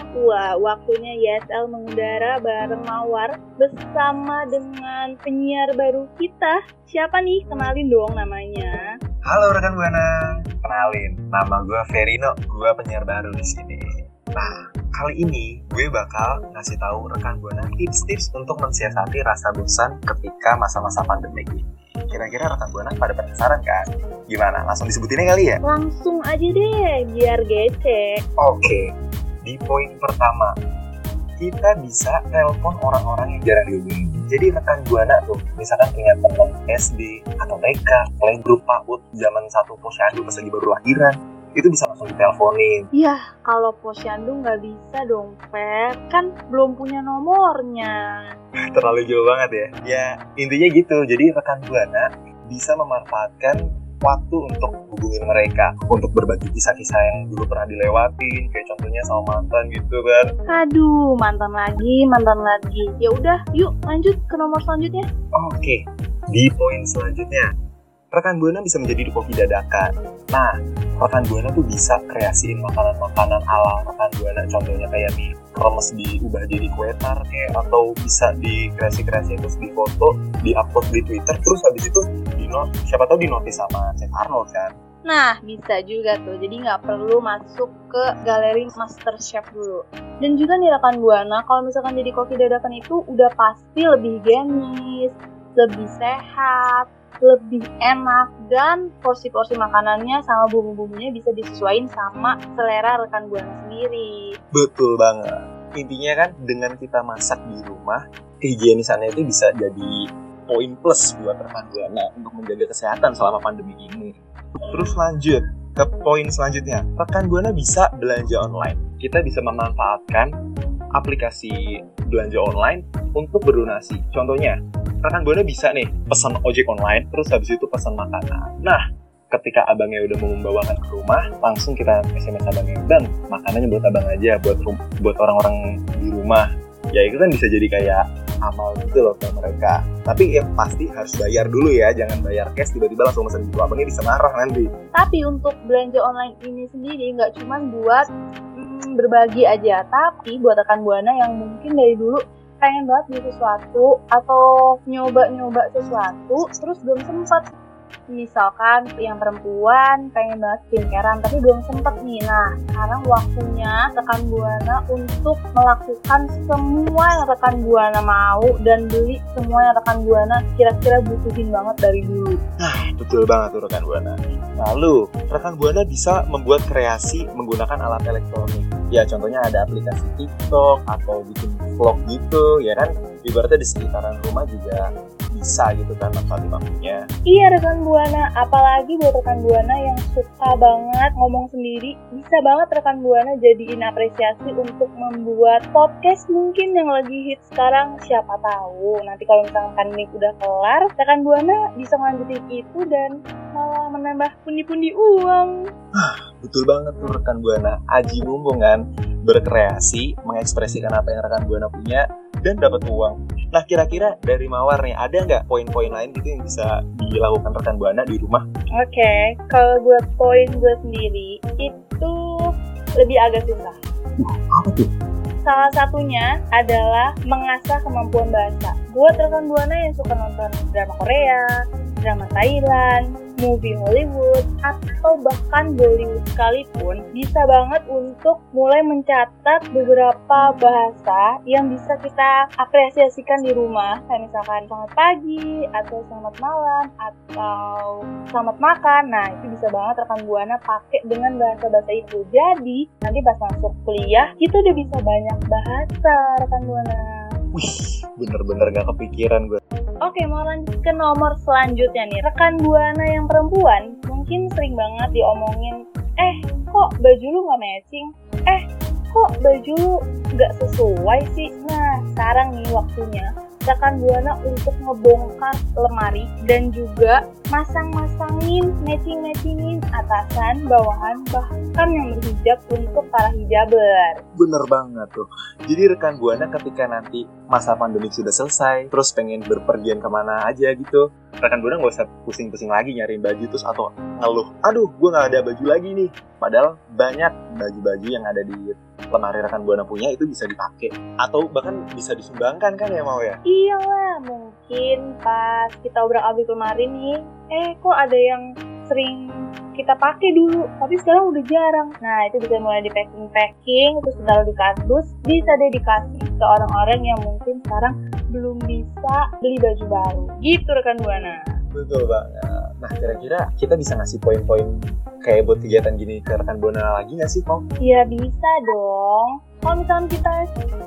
Wah, waktunya YSL mengudara bareng Mawar bersama dengan penyiar baru kita. Siapa nih? Kenalin dong namanya. Halo rekan Buana Kenalin, nama gue Verino Gue penyiar baru di sini Nah, kali ini gue bakal ngasih tahu rekan Buana tips-tips untuk mensiasati rasa bosan ketika masa-masa pandemi ini Kira-kira rekan Buana pada penasaran kan? Gimana? Langsung disebutinnya kali ya? Langsung aja deh, biar gecek. Oke, di poin pertama kita bisa telepon orang-orang yang jarang dihubungi. Jadi rekan buana tuh, misalkan punya teman SD atau TK, playgroup PAUD, zaman satu posyandu pas lagi baru lahiran, itu bisa langsung diteleponin. Yah, kalau posyandu nggak bisa dong, Fer. Kan belum punya nomornya. Terlalu jauh banget ya. Ya, intinya gitu. Jadi rekan buana bisa memanfaatkan waktu untuk hubungin mereka untuk berbagi kisah-kisah yang dulu pernah dilewatin kayak contohnya sama mantan gitu kan Aduh, mantan lagi, mantan lagi. Ya udah, yuk lanjut ke nomor selanjutnya. oke di poin selanjutnya rekan buana bisa menjadi kopi dadakan nah rekan buana tuh bisa kreasiin makanan-makanan ala rekan buana contohnya kayak mie kremes diubah jadi kue tar kayak atau bisa dikreasi-kreasi terus difoto di-upload di Twitter terus habis itu siapa tahu di notice sama Chef Arnold kan Nah, bisa juga tuh. Jadi nggak perlu masuk ke galeri Master Chef dulu. Dan juga nih rekan Buana, kalau misalkan jadi koki dadakan itu udah pasti lebih higienis, lebih sehat, lebih enak, dan porsi-porsi makanannya sama bumbu-bumbunya bisa disesuaikan sama selera rekan Buana sendiri. betul banget intinya kan dengan kita masak di rumah kehigienisannya itu bisa jadi poin plus buat rekan buana untuk menjaga kesehatan selama pandemi ini. Terus lanjut ke poin selanjutnya. Rekan buana bisa belanja online. Kita bisa memanfaatkan aplikasi belanja online untuk berdonasi. Contohnya rekan buana bisa nih pesan ojek online terus habis itu pesan makanan. Nah ketika abangnya udah mau membawakan ke rumah langsung kita SMS abangnya bang makanannya buat abang aja buat buat orang-orang di rumah. Ya itu kan bisa jadi kayak amal gitu loh ke mereka. Tapi ya pasti harus bayar dulu ya jangan bayar cash tiba-tiba langsung pesan gitu abangnya bisa marah nanti. Tapi untuk belanja online ini sendiri nggak cuma buat mm, berbagi aja, tapi buat rekan buana yang mungkin dari dulu pengen banget beli sesuatu atau nyoba-nyoba sesuatu terus belum sempat misalkan yang perempuan pengen banget skincarean tapi belum sempet nih. Nah sekarang waktunya rekan buana untuk melakukan semua yang rekan buana mau dan beli semua yang rekan buana kira-kira butuhin banget dari dulu. Betul banget tuh rekan buana. Lalu rekan buana bisa membuat kreasi menggunakan alat elektronik. Ya contohnya ada aplikasi TikTok atau bikin vlog gitu ya kan ibaratnya di sekitaran rumah juga bisa gitu kan manfaatin waktunya Iya rekan Buana, apalagi buat rekan Buana yang suka banget ngomong sendiri, bisa banget rekan Buana jadiin apresiasi untuk membuat podcast mungkin yang lagi hit sekarang. Siapa tahu nanti kalau misalkan pandemi udah kelar, rekan Buana bisa melanjutin itu dan malah menambah pundi-pundi uang. betul banget tuh rekan buana. Aji mumpung kan berkreasi mengekspresikan apa yang rekan buana punya dan dapat uang nah kira-kira dari mawar nih ada nggak poin-poin lain gitu yang bisa dilakukan rekan buana di rumah Oke, kalau buat poin gue sendiri itu lebih agak susah. apa tuh Salah satunya adalah mengasah kemampuan bahasa. Buat rekan buana yang suka nonton drama Korea, drama Thailand, movie Hollywood, atau bahkan Bollywood sekalipun, bisa banget untuk mulai mencatat beberapa bahasa yang bisa kita apresiasikan di rumah. Kayak misalkan selamat pagi, atau selamat malam, atau selamat makan. Nah, itu bisa banget rekan buana pakai dengan bahasa-bahasa itu. Jadi, nanti pas masuk kuliah, kita udah bisa banyak bahasa rekan buana. wih bener-bener gak kepikiran gue Oke, mau lanjut ke nomor selanjutnya nih. Rekan Buana yang perempuan mungkin sering banget diomongin, eh kok baju lu nggak matching? Eh kok baju lu nggak sesuai sih? Nah, sekarang nih waktunya rekan Buana untuk ngebongkar lemari dan juga masang-masangin, matching-matchingin atasan, bawahan, bahkan yang berhijab untuk para hijaber. Bener banget tuh. Jadi rekan Buana ketika nanti masa pandemi sudah selesai, terus pengen berpergian ke mana aja gitu, rekan Buana nggak usah pusing-pusing lagi nyariin baju terus atau ngeluh, aduh gue nggak ada baju lagi nih. Padahal banyak baju-baju yang ada di lemari rekan Buana punya itu bisa dipakai atau bahkan bisa disumbangkan kan ya mau ya? Iyalah, mungkin pas kita obrak-abrik kemarin nih, eh kok ada yang sering kita pakai dulu, tapi sekarang udah jarang. Nah, itu bisa mulai di packing-packing, terus ditaruh di kardus, bisa deh dikasih ke orang-orang yang mungkin sekarang belum bisa beli baju baru. Gitu rekan Buana. Betul banget. Nah kira-kira kita bisa ngasih poin-poin kayak buat kegiatan gini ke rekan Buana lagi nggak sih, Pom? Ya bisa dong. Kalau misalnya kita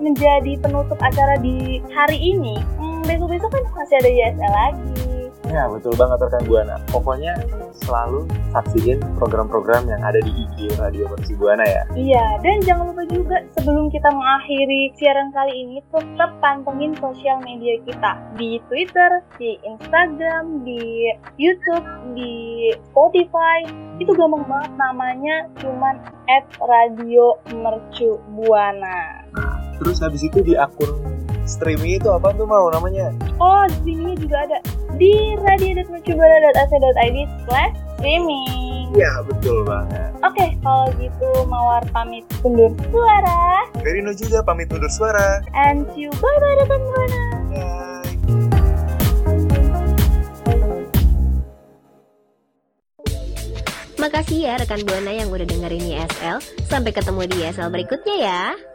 menjadi penutup acara di hari ini, hmm, besok-besok kan masih ada YSL lagi. Ya betul banget rekan Buana. Pokoknya selalu saksiin program-program yang ada di IG Radio Versi Buana ya. Iya, dan jangan lupa juga sebelum kita mengakhiri siaran kali ini, tetap pantengin sosial media kita di Twitter, di Instagram, di YouTube, di Spotify. Itu gampang banget namanya cuman at Radio Mercu Buana. Terus habis itu di akun streaming itu apa tuh mau namanya? Oh, di sini juga ada di radio.mercubuana.ac.id slash streaming. Ya betul banget. Oke, kalau gitu Mawar pamit undur suara. Verino juga pamit undur suara. And you bye-bye rekan Buana. Bye. Makasih ya rekan Buana yang udah dengerin YSL. Sampai ketemu di YSL berikutnya ya.